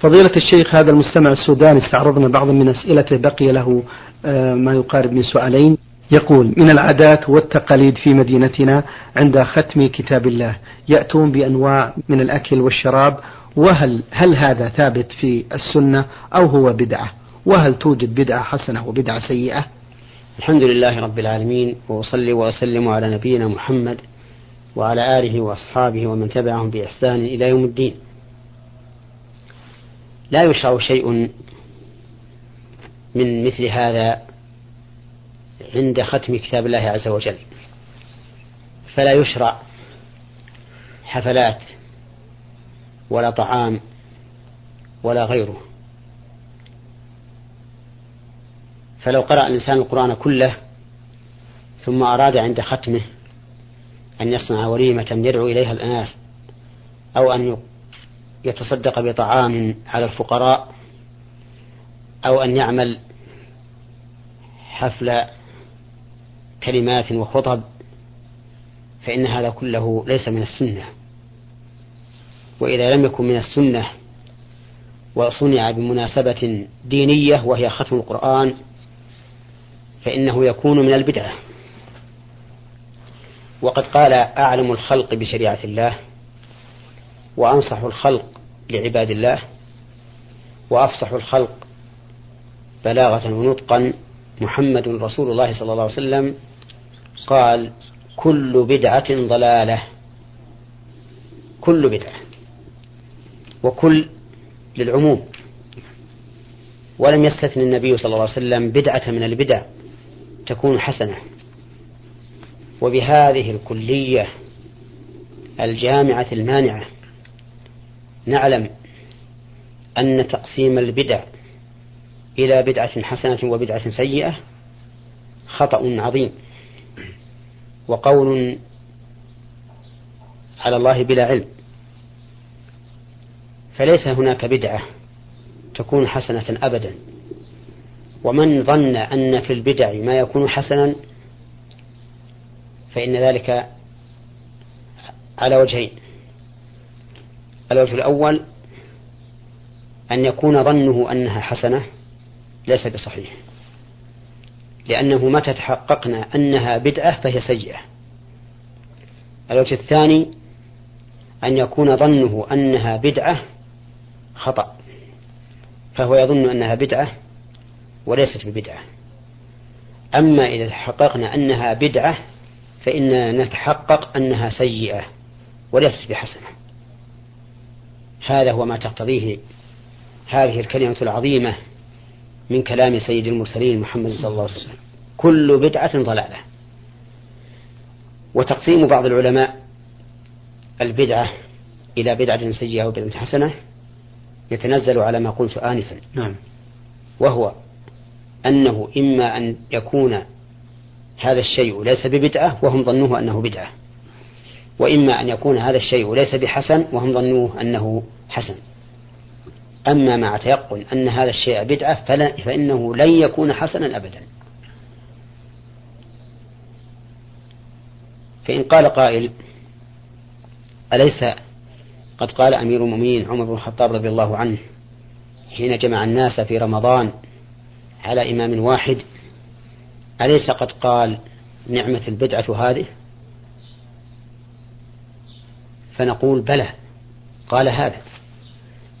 فضيلة الشيخ هذا المستمع السوداني استعرضنا بعضا من أسئلته بقي له آه، ما يقارب من سؤالين. يقول من العادات والتقاليد في مدينتنا عند ختم كتاب الله يأتون بأنواع من الأكل والشراب وهل هل هذا ثابت في السنة أو هو بدعة؟ وهل توجد بدعة حسنة وبدعة سيئة؟ الحمد لله رب العالمين وأصلي وأسلم على نبينا محمد وعلى آله وأصحابه ومن تبعهم بإحسان إلى يوم الدين. لا يشرع شيء من مثل هذا عند ختم كتاب الله عز وجل. فلا يشرع حفلات ولا طعام ولا غيره. فلو قرأ الإنسان القرآن كله ثم أراد عند ختمه أن يصنع وليمة يدعو إليها الناس أو أن يتصدق بطعام على الفقراء أو أن يعمل حفل كلمات وخطب فإن هذا كله ليس من السنة. وإذا لم يكن من السنة وصنع بمناسبة دينية وهي ختم القرآن فإنه يكون من البدعة. وقد قال أعلم الخلق بشريعة الله وأنصح الخلق لعباد الله وأفصح الخلق بلاغة ونطقا. محمد رسول الله صلى الله عليه وسلم قال كل بدعة ضلالة كل بدعة وكل للعموم. ولم يستثن النبي صلى الله عليه وسلم بدعة من البدع تكون حسنة. وبهذه الكلية الجامعة المانعة نعلم أن تقسيم البدع إلى بدعة حسنة وبدعة سيئة خطأ عظيم وقول على الله بلا علم. فليس هناك بدعة تكون حسنة أبدا. ومن ظن أن في البدع ما يكون حسنا فإن ذلك على وجهين. الوجه الأول أن يكون ظنه أنها حسنة ليس بصحيح. لأنه متى تحققنا أنها بدعة فهي سيئة. الوجه الثاني أن يكون ظنه أنها بدعة خطأ فهو يظن أنها بدعة وليست ببدعة. أما إذا تحققنا أنها بدعة فإننا نتحقق أنها سيئة وليست بحسنة. هذا هو ما تقتضيه هذه الكلمة العظيمة من كلام سيد المرسلين محمد صلى الله عليه وسلم. كل بدعة ضلالة. وتقسيم بعض العلماء البدعة إلى بدعة سيئة وبدعة حسنة يتنزل على ما قلت آنفا. نعم. وهو أنه إما أن يكون هذا الشيء ليس ببدعة وهم ظنوه أنه بدعة. وإما أن يكون هذا الشيء ليس بحسن وهم ظنوه أنه حسن. أما مع تيقن أن هذا الشيء بدعة فإنه لن يكون حسنا أبدا. فإن قال قائل أليس قد قال أمير المؤمنين عمر بن الخطاب رضي الله عنه حين جمع الناس في رمضان على إمام واحد أليس قد قال نعمة البدعة هذه؟ فنقول بلى قال هذا.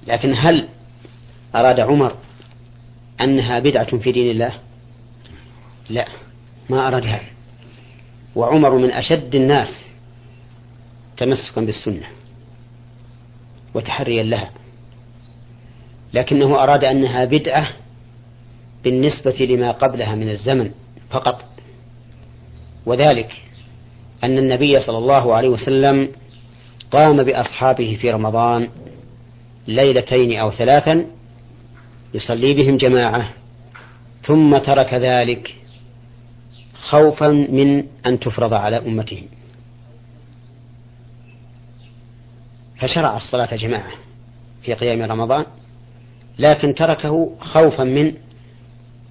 لكن هل أراد عمر أنها بدعة في دين الله؟ لا ما أراد هذا. وعمر من أشد الناس تمسكا بالسنة وتحريا لها. لكنه أراد أنها بدعة بالنسبة لما قبلها من الزمن فقط. وذلك أن النبي صلى الله عليه وسلم قام بأصحابه في رمضان ليلتين أو ثلاثا يصلي بهم جماعة ثم ترك ذلك خوفا من أن تفرض على أمتهم. فشرع الصلاة جماعة في قيام رمضان لكن تركه خوفا من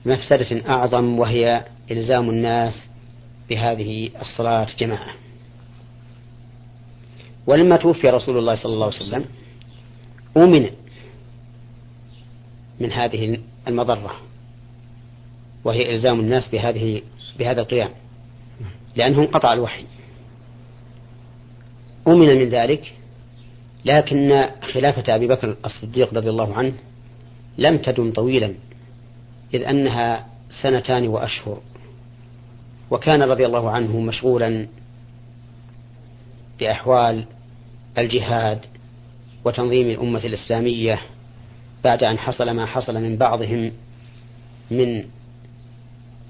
مفسدة أعظم وهي إلزام الناس بهذه الصلاة جماعة. ولما توفي رسول الله صلى الله عليه وسلم أمن من هذه المضرة وهي إلزام الناس بهذه بهذا القيام لأنه انقطع الوحي. أمن من ذلك لكن خلافة أبي بكر الصديق رضي الله عنه لم تدم طويلا إذ أنها سنتان وأشهر. وكان رضي الله عنه مشغولا بأحوال الجهاد وتنظيم الأمة الإسلامية بعد أن حصل ما حصل من بعضهم من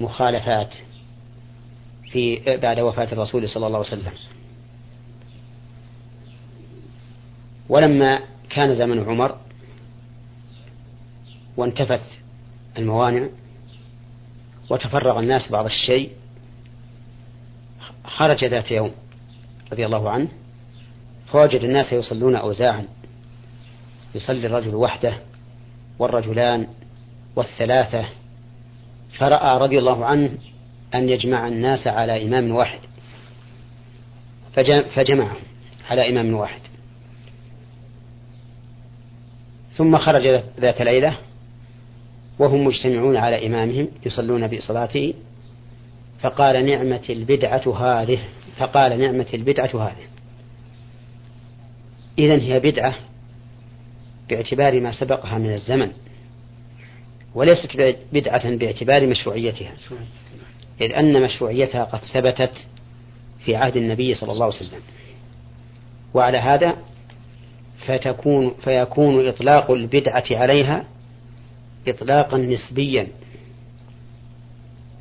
مخالفات في بعد وفاة الرسول صلى الله عليه وسلم. ولما كان زمن عمر وانتفت الموانع وتفرغ الناس بعض الشيء خرج ذات يوم رضي الله عنه فوجد الناس يصلون أوزاعا. يصلي الرجل وحده والرجلان والثلاثة. فرأى رضي الله عنه أن يجمع الناس على إمام واحد. فجمعهم على إمام واحد. ثم خرج ذات ليلة وهم مجتمعون على إمامهم يصلون بصلاته. فقال نعمة البدعة هذه فقال نعمة البدعة هذه. إذن هي بدعة باعتبار ما سبقها من الزمن وليست بدعة باعتبار مشروعيتها إذ أن مشروعيتها قد ثبتت في عهد النبي صلى الله عليه وسلم. وعلى هذا فتكون فيكون إطلاق البدعة عليها إطلاقا نسبيا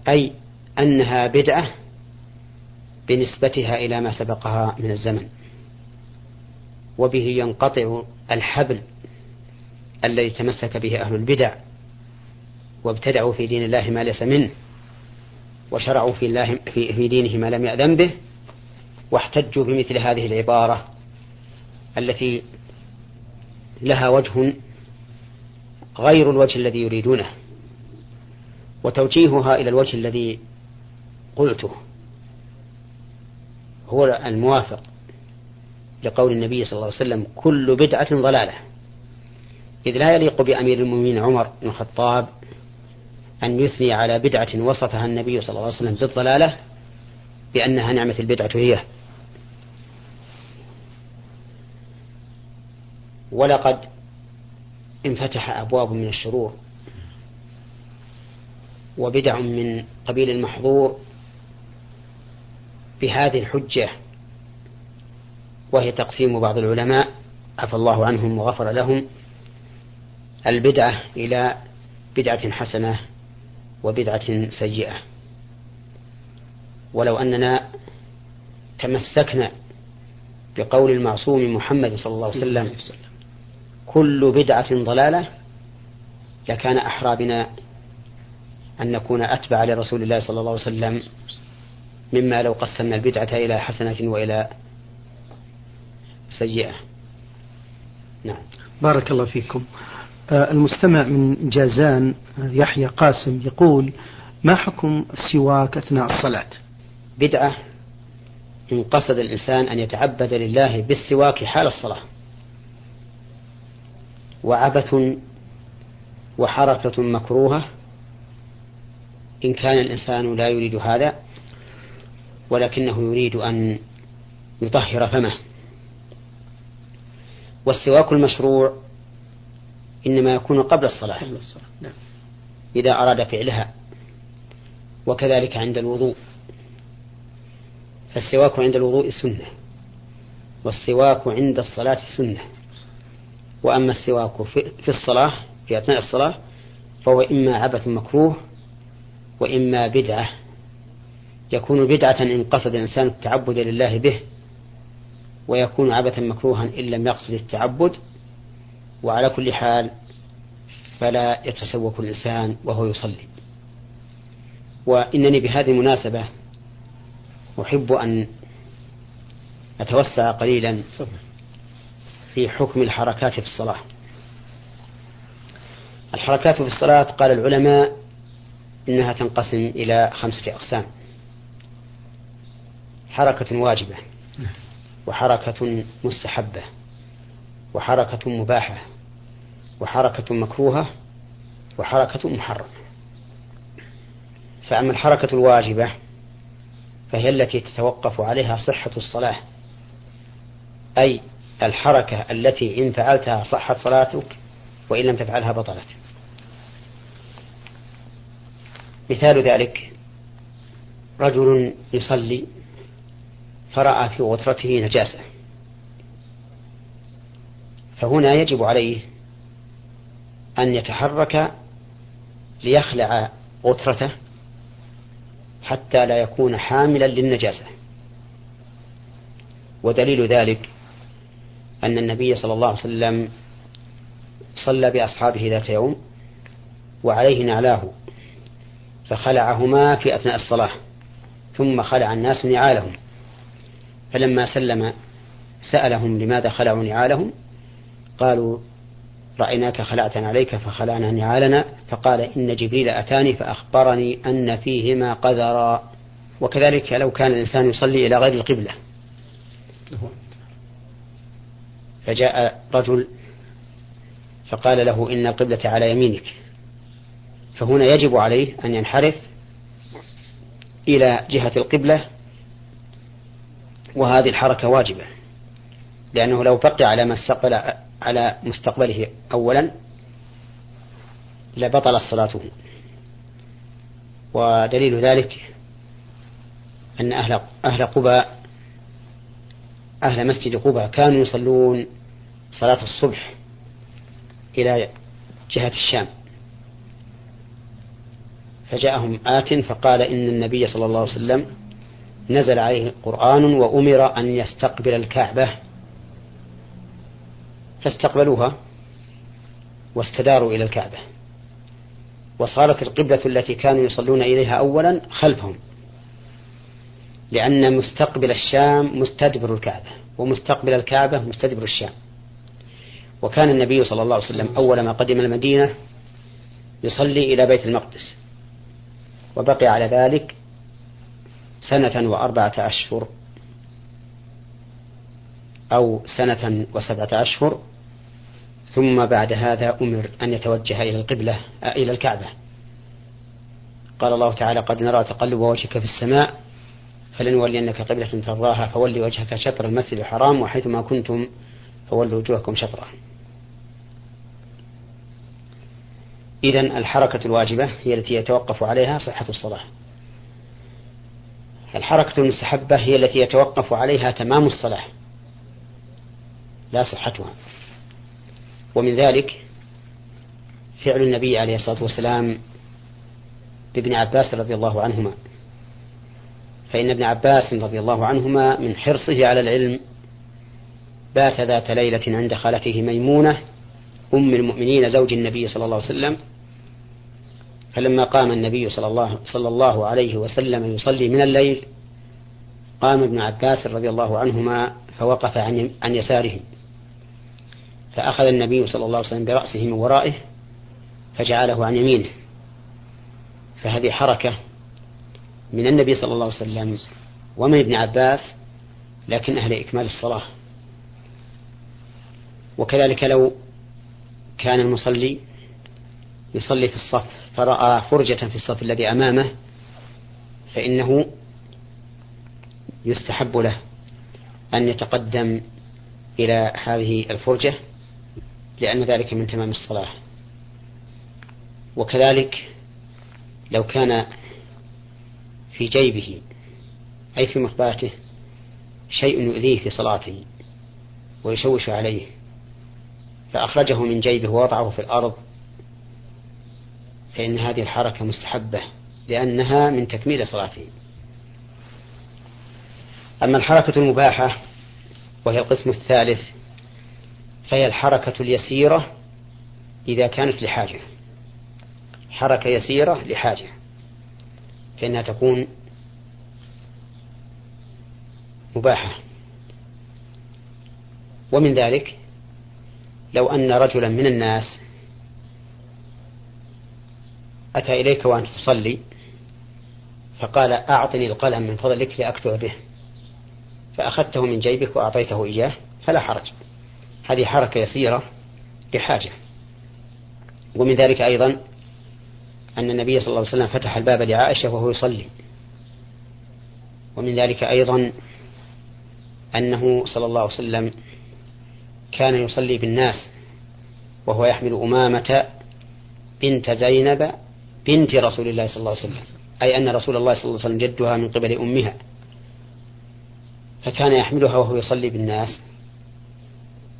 أي أنها بدعة بنسبتها إلى ما سبقها من الزمن. وبه ينقطع الحبل الذي تمسك به أهل البدع وابتدعوا في دين الله ما ليس منه وشرعوا في, الله في, دينه ما لم يأذن به واحتجوا بمثل هذه العبارة التي لها وجه غير الوجه الذي يريدونه وتوجيهها إلى الوجه الذي قلته هو الموافق لقول النبي صلى الله عليه وسلم كل بدعة ضلالة. إذ لا يليق بأمير المؤمنين عمر بن الخطاب أن يثني على بدعة وصفها النبي صلى الله عليه وسلم بالضلالة بأنها نعمة البدعة هي. ولقد انفتح أبواب من الشرور وبدع من قبيل المحظور بهذه الحجة وهي تقسيم بعض العلماء عفى الله عنهم وغفر لهم البدعة إلى بدعة حسنة وبدعة سيئة. ولو أننا تمسكنا بقول المعصوم محمد صلى الله عليه وسلم كل بدعة ضلالة لكان أحرى بنا أن نكون أتبع لرسول الله صلى الله عليه وسلم مما لو قسمنا البدعة إلى حسنة وإلى سيئة. نعم. بارك الله فيكم. آه، المستمع من جازان آه، يحيى قاسم يقول ما حكم السواك أثناء الصلاة؟ بدعة. إن قصد الإنسان أن يتعبد لله بالسواك حال الصلاة. وعبث وحركة مكروهة. إن كان الإنسان لا يريد هذا ولكنه يريد أن يطهر فمه. والسواك المشروع إنما يكون قبل الصلاة. قبل الصلاة نعم. إذا أراد فعلها وكذلك عند الوضوء. فالسواك عند الوضوء سنة والسواك عند الصلاة سنة. وأما السواك في الصلاة في أثناء الصلاة فهو إما عبث مكروه وإما بدعة. يكون بدعة إن قصد الإنسان التعبد لله به ويكون عبثا مكروها إن لم يقصد التعبد وعلى كل حال فلا يتسوق الإنسان وهو يصلي. وإنني بهذه المناسبة أحب أن أتوسع قليلا في حكم الحركات في الصلاة. الحركات في الصلاة قال العلماء إنها تنقسم إلى خمسة أقسام. حركة واجبة. وحركة مستحبة وحركة مباحة وحركة مكروهة وحركة محرمة. فأما الحركة الواجبة فهي التي تتوقف عليها صحة الصلاة أي الحركة التي إن فعلتها صحت صلاتك وإن لم تفعلها بطلت. مثال ذلك رجل يصلي فرأى في غترته نجاسة. فهنا يجب عليه أن يتحرك ليخلع غترته حتى لا يكون حاملا للنجاسة. ودليل ذلك أن النبي صلى الله عليه وسلم صلى بأصحابه ذات يوم وعليه نعلاه فخلعهما في أثناء الصلاة ثم خلع الناس نعالهم. فلما سلم سألهم لماذا خلعوا نعالهم قالوا رأيناك خلعت عليك فخلعنا نعالنا فقال إن جبريل أتاني فأخبرني أن فيهما قذرا. وكذلك لو كان الإنسان يصلي إلى غير القبلة. فجاء رجل فقال له إن القبلة على يمينك. فهنا يجب عليه أن ينحرف إلى جهة القبلة وهذه الحركة واجبة لأنه لو بقي على ما استقبل على مستقبله أولا لبطلت صلاته. ودليل ذلك أن أهل أهل قباء أهل مسجد قباء كانوا يصلون صلاة الصبح إلى جهة الشام. فجاءهم آت فقال إن النبي صلى الله عليه وسلم نزل عليه قرآن وأمر أن يستقبل الكعبة. فاستقبلوها واستداروا إلى الكعبة. وصارت القبلة التي كانوا يصلون إليها أولا خلفهم لأن مستقبل الشام مستدبر الكعبة ومستقبل الكعبة مستدبر الشام. وكان النبي صلى الله عليه وسلم أول ما قدم المدينة يصلي إلى بيت المقدس وبقي على ذلك سنة وأربعة أشهر أو سنة وسبعة أشهر ثم بعد هذا أمر أن يتوجه إلى القبلة إلى الكعبة. قال الله تعالى قد نرى تقلب وجهك في السماء فلنولينك قبلة ترضاها فولي وجهك شطر المسجد الحرام وحيثما كنتم فولوا وجوهكم شطره إذا الحركة الواجبة هي التي يتوقف عليها صحة الصلاة. الحركة المستحبة هي التي يتوقف عليها تمام الصلاة. لا صحتها. ومن ذلك فعل النبي عليه الصلاة والسلام بابن عباس رضي الله عنهما. فإن ابن عباس رضي الله عنهما من حرصه على العلم بات ذات ليلة عند خالته ميمونة أم المؤمنين زوج النبي صلى الله عليه وسلم فلما قام النبي صلى الله, صلى الله عليه وسلم يصلي من الليل قام ابن عباس رضي الله عنهما فوقف عن, عن يساره. فأخذ النبي صلى الله عليه وسلم برأسه من ورائه فجعله عن يمينه. فهذه حركة من النبي صلى الله عليه وسلم ومن ابن عباس لكن أهل إكمال الصلاة. وكذلك لو كان المصلي يصلي في الصف فرأى فرجة في الصف الذي أمامه فإنه يستحب له أن يتقدم إلى هذه الفرجة لأن ذلك من تمام الصلاة. وكذلك لو كان في جيبه أي في مخباته شيء يؤذيه في صلاته ويشوش عليه فأخرجه من جيبه ووضعه في الأرض فإن هذه الحركة مستحبة لأنها من تكميل صلاته. أما الحركة المباحة وهي القسم الثالث فهي الحركة اليسيرة إذا كانت لحاجة. حركة يسيرة لحاجة فإنها تكون مباحة. ومن ذلك لو أن رجلا من الناس أتى إليك وأنت تصلي فقال أعطني القلم من فضلك لأكتب به. فأخذته من جيبك وأعطيته إياه فلا حرج. هذه حركة يسيرة لحاجة. ومن ذلك أيضا أن النبي صلى الله عليه وسلم فتح الباب لعائشة وهو يصلي. ومن ذلك أيضا أنه صلى الله عليه وسلم كان يصلي بالناس وهو يحمل أمامة بنت زينب بنت رسول الله صلى الله عليه وسلم. أي أن رسول الله صلى الله عليه وسلم جدها من قبل أمها. فكان يحملها وهو يصلي بالناس.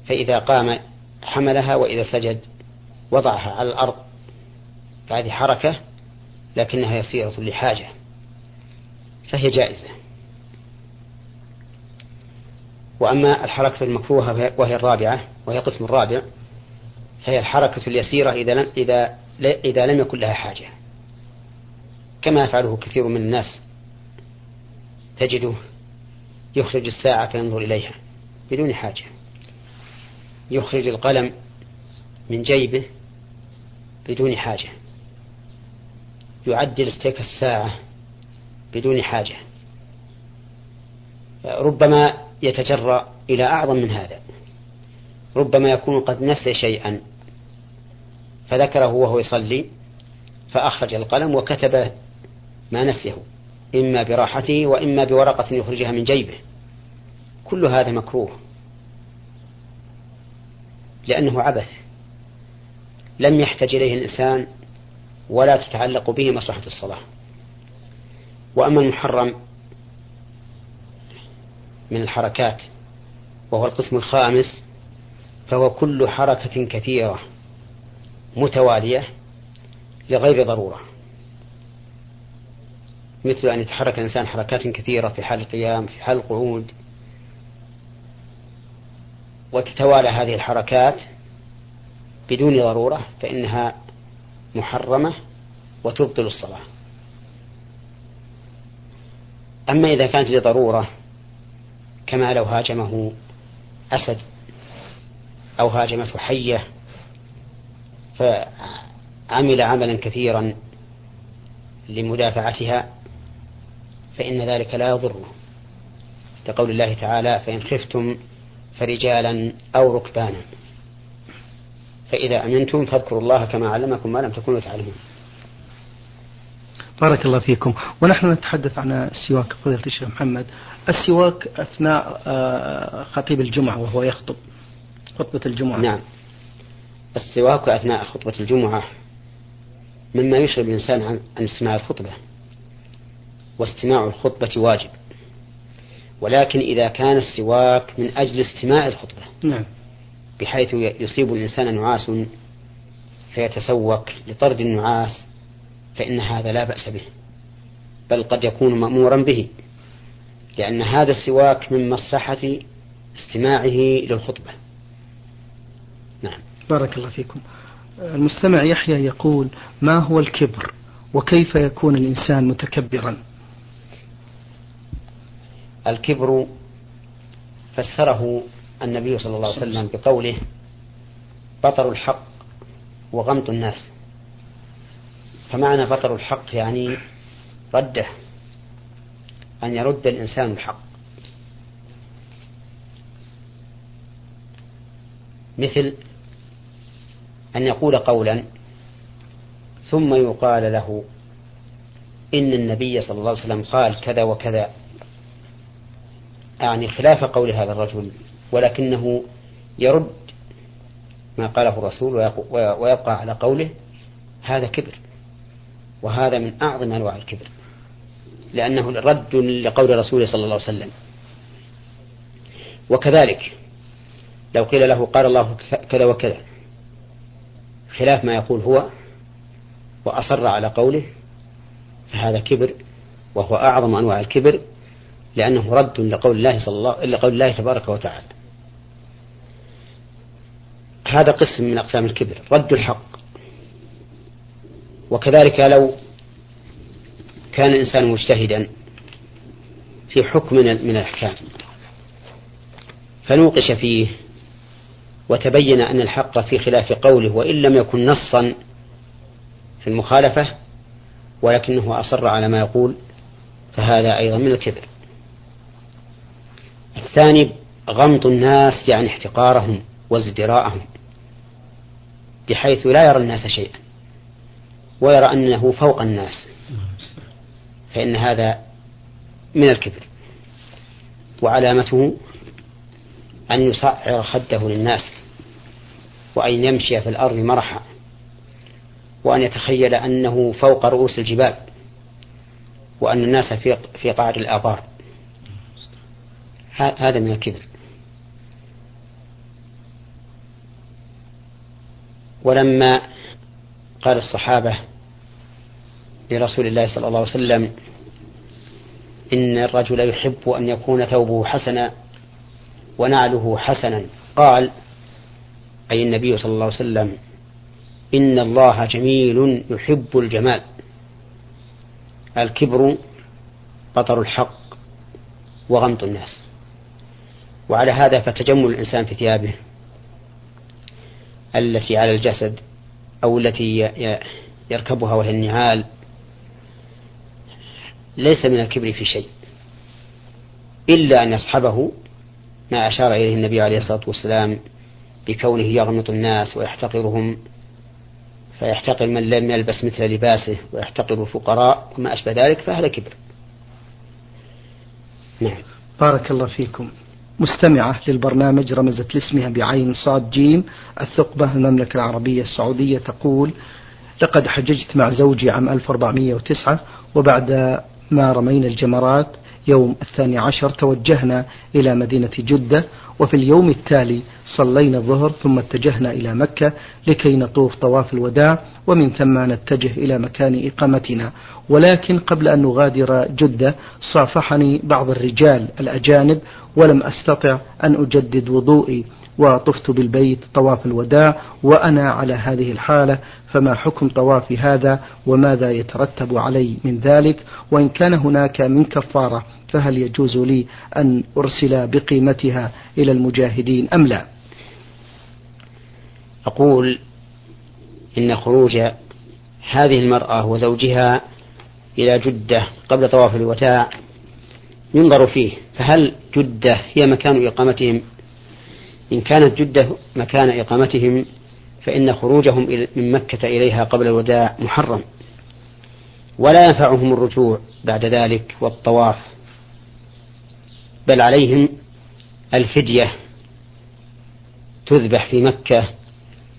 فإذا قام حملها وإذا سجد وضعها على الأرض. فهذه حركة لكنها يسيرة لحاجة. فهي جائزة. وأما الحركة المكروهة وهي الرابعة وهي قسم الرابع فهي الحركة اليسيرة إذا لم إذا إذا لم يكن لها حاجة. كما يفعله كثير من الناس. تجده يخرج الساعة فينظر إليها بدون حاجة. يخرج القلم من جيبه بدون حاجة. يعدل استيك الساعة بدون حاجة. ربما يتجرأ إلى أعظم من هذا. ربما يكون قد نسي شيئا. فذكره وهو يصلي فأخرج القلم وكتب ما نسيه إما براحته وإما بورقة يخرجها من جيبه. كل هذا مكروه لأنه عبث. لم يحتج إليه الإنسان ولا تتعلق به مصلحة الصلاة. وأما المحرم من الحركات وهو القسم الخامس فهو كل حركة كثيرة. متوالية لغير ضرورة. مثل أن يتحرك الإنسان حركات كثيرة في حال القيام في حال القعود. وتتوالى هذه الحركات بدون ضرورة فإنها محرمة وتبطل الصلاة. أما إذا كانت لضرورة كما لو هاجمه أسد أو هاجمته حية فعمل عملا كثيرا لمدافعتها فإن ذلك لا يضره كقول الله تعالى فإن خفتم فرجالا أو ركبانا فإذا أمنتم فاذكروا الله كما علمكم ما لم تكونوا تعلمون. بارك الله فيكم. ونحن نتحدث عن السواك فضيلة الشيخ محمد. السواك أثناء آه، خطيب الجمعة وهو يخطب خطبة الجمعة. نعم. السواك أثناء خطبة الجمعة مما يشغل الإنسان عن استماع الخطبة واستماع الخطبة واجب. ولكن إذا كان السواك من أجل استماع الخطبة نعم. بحيث يصيب الإنسان نعاس فيتسوك لطرد النعاس فإن هذا لا بأس به بل قد يكون مأمورا به لأن هذا السواك من مصلحة استماعه للخطبة. بارك الله فيكم. المستمع يحيى يقول ما هو الكبر وكيف يكون الإنسان متكبرا؟ الكبر فسره النبي صلى الله عليه وسلم بقوله بطر الحق وغمط الناس. فمعنى بطر الحق يعني رده أن يرد الإنسان الحق. مثل أن يقول قولا ثم يقال له إن النبي صلى الله عليه وسلم قال كذا وكذا. يعني خلاف قول هذا الرجل ولكنه يرد ما قاله الرسول ويبقى على قوله هذا كبر وهذا من أعظم أنواع الكبر لأنه رد لقول رسوله صلى الله عليه وسلم. وكذلك لو قيل له قال الله كذا وكذا خلاف ما يقول هو وأصر على قوله فهذا كبر وهو أعظم أنواع الكبر لأنه رد لقول الله صلى الله لقول الله تبارك وتعالى. هذا قسم من أقسام الكبر رد الحق. وكذلك لو كان الإنسان مجتهدا في حكم من الأحكام. فنوقش فيه وتبين أن الحق في خلاف قوله وإن لم يكن نصا في المخالفة ولكنه أصر على ما يقول فهذا أيضا من الكبر الثاني غمط الناس يعني احتقارهم وازدراءهم بحيث لا يرى الناس شيئا ويرى أنه فوق الناس فإن هذا من الكبر وعلامته أن يصعر خده للناس وأن يمشي في الأرض مرحا وأن يتخيل أنه فوق رؤوس الجبال وأن الناس في في قعر الآبار. هذا من الكبر. ولما قال الصحابة لرسول الله صلى الله عليه وسلم إن الرجل يحب أن يكون ثوبه حسنا ونعله حسنا. قال أي النبي صلى الله عليه وسلم إن الله جميل يحب الجمال. الكبر بطر الحق وغمط الناس. وعلى هذا فتجمل الإنسان في ثيابه. التي على الجسد أو التي يركبها وهي النعال. ليس من الكبر في شيء. إلا أن يصحبه ما أشار إليه النبي عليه الصلاة والسلام بكونه يغمط الناس ويحتقرهم فيحتقر من لم يلبس مثل لباسه ويحتقر الفقراء وما أشبه ذلك فهذا كبر. نعم. بارك الله فيكم. مستمعة للبرنامج رمزت لاسمها بعين صاد جيم الثقبة المملكة العربية السعودية تقول لقد حججت مع زوجي عام 1409 وبعد ما رمينا الجمرات يوم الثاني عشر توجهنا إلى مدينة جدة وفي اليوم التالي صلينا الظهر ثم اتجهنا إلى مكة لكي نطوف طواف الوداع ومن ثم نتجه إلى مكان إقامتنا. ولكن قبل أن نغادر جدة صافحني بعض الرجال الأجانب ولم أستطع أن أجدد وضوئي وطفت بالبيت طواف الوداع وأنا على هذه الحالة فما حكم طوافي هذا؟ وماذا يترتب علي من ذلك؟ وإن كان هناك من كفارة فهل يجوز لي أن أرسل بقيمتها إلى المجاهدين أم لا؟ أقول إن خروج هذه المرأة وزوجها إلى جدة قبل طواف الوداع ينظر فيه فهل جدة هي مكان إقامتهم؟ إن كانت جدة مكان إقامتهم فإن خروجهم من مكة إليها قبل الوداع محرم. ولا ينفعهم الرجوع بعد ذلك والطواف بل عليهم الفدية تذبح في مكة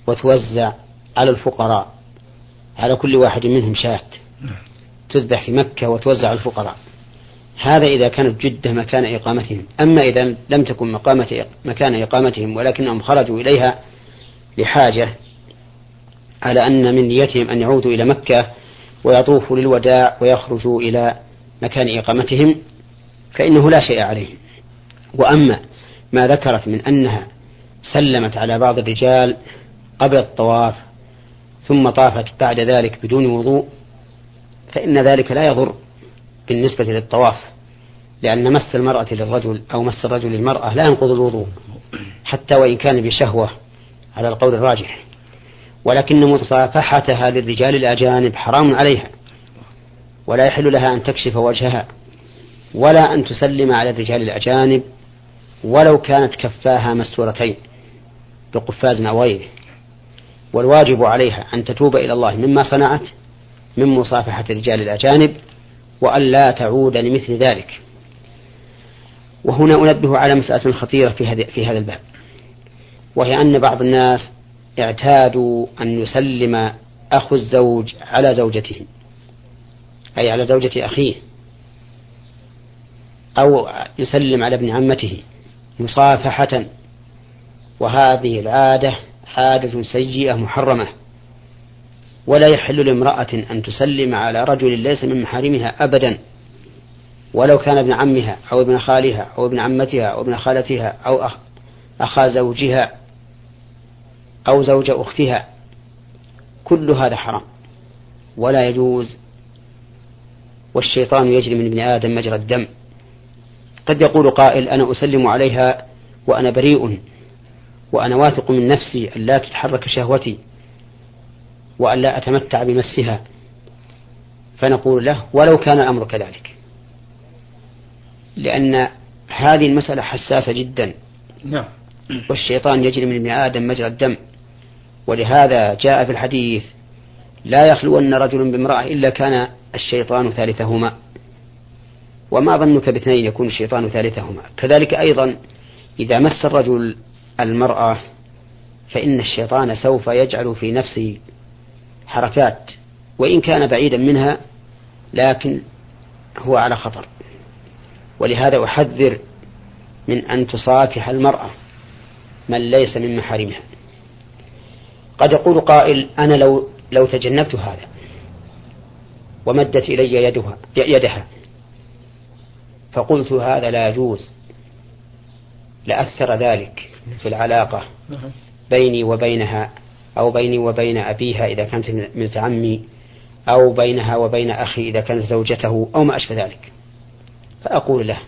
وتوزع على الفقراء على كل واحد منهم شاة. تذبح في مكة وتوزع على الفقراء. هذا إذا كانت جدة مكان إقامتهم. أما إذا لم تكن مقامة مكان إقامتهم ولكنهم خرجوا إليها لحاجة على أن من نيتهم أن يعودوا إلى مكة ويطوفوا للوداع ويخرجوا إلى مكان إقامتهم فإنه لا شيء عليهم. وأما ما ذكرت من أنها سلمت على بعض الرجال قبل الطواف ثم طافت بعد ذلك بدون وضوء فإن ذلك لا يضر بالنسبة للطواف لأن مس المرأة للرجل أو مس الرجل للمرأة لا ينقض الوضوء حتى وإن كان بشهوة على القول الراجح. ولكن مصافحتها للرجال الأجانب حرام عليها ولا يحل لها أن تكشف وجهها ولا أن تسلم على الرجال الأجانب ولو كانت كفاها مستورتين بقفاز أو غيره. والواجب عليها أن تتوب إلى الله مما صنعت من مصافحة الرجال الأجانب وأن لا تعود لمثل ذلك. وهنا أنبه على مسألة خطيرة في في هذا الباب وهي أن بعض الناس اعتادوا أن يسلم أخو الزوج على زوجته أي على زوجة أخيه أو يسلم على ابن عمته مصافحة وهذه العادة عادة سيئة محرمة. ولا يحل لامرأة أن تسلم على رجل ليس من محارمها أبدا ولو كان ابن عمها أو ابن خالها أو ابن عمتها أو ابن خالتها أو أخ أخا زوجها أو زوج أختها كل هذا حرام. ولا يجوز والشيطان يجري من ابن آدم مجرى الدم. قد يقول قائل أنا أسلم عليها وأنا بريء وأنا واثق من نفسي أن لا تتحرك شهوتي. وأن لا أتمتع بمسها. فنقول له ولو كان الأمر كذلك. لأن هذه المسألة حساسة جدا. نعم. والشيطان يجري من ابن آدم مجرى الدم. ولهذا جاء في الحديث لا يخلون رجل بامرأة إلا كان الشيطان ثالثهما. وما ظنك باثنين يكون الشيطان ثالثهما. كذلك أيضا إذا مس الرجل المرأة فإن الشيطان سوف يجعل في نفسه حركات وإن كان بعيدا منها لكن هو على خطر. ولهذا أحذر من أن تصافح المرأة من ليس من محارمها. قد يقول قائل أنا لو لو تجنبت هذا ومدت إلي يدها يدها فقلت هذا لا يجوز لأثر ذلك في العلاقة بيني وبينها. أو بيني وبين أبيها إذا كانت من عمي أو بينها وبين أخي إذا كانت زوجته أو ما أشبه ذلك. فأقول له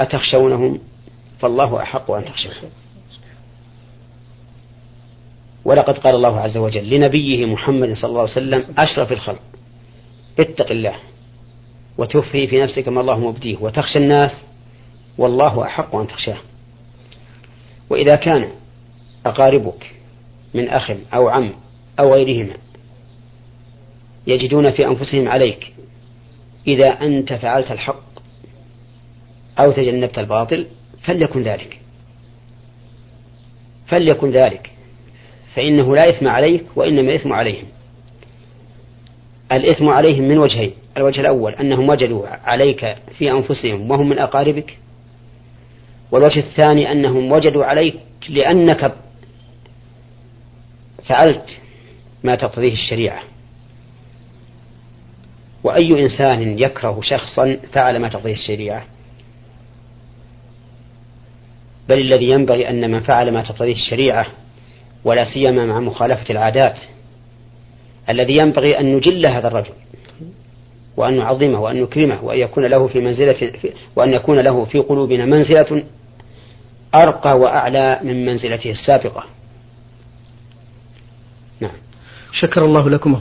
أتخشونهم؟ فالله أحق أن تخشوه ولقد قال الله عز وجل لنبيه محمد صلى الله عليه وسلم أشرف الخلق. اتق الله وتخفي في نفسك ما الله مبديه وتخشى الناس والله أحق أن تخشاه. وإذا كان أقاربك من أخ أو عم أو غيرهما يجدون في أنفسهم عليك إذا أنت فعلت الحق أو تجنبت الباطل فليكن ذلك. فليكن ذلك. فإنه لا إثم عليك وإنما الإثم عليهم. الإثم عليهم من وجهين. الوجه الأول أنهم وجدوا عليك في أنفسهم وهم من أقاربك والوجه الثاني أنهم وجدوا عليك لأنك فعلت ما تقتضيه الشريعة. وأي إنسان يكره شخصا فعل ما تقتضيه الشريعة. بل الذي ينبغي أن من فعل ما تقتضيه الشريعة ولا سيما مع مخالفة العادات الذي ينبغي أن نجل هذا الرجل وأن نعظمه وأن نكرمه وأن يكون له في منزلة وأن يكون له في قلوبنا منزلة أرقى وأعلى من منزلته السابقة. نعم. شكر الله لكم.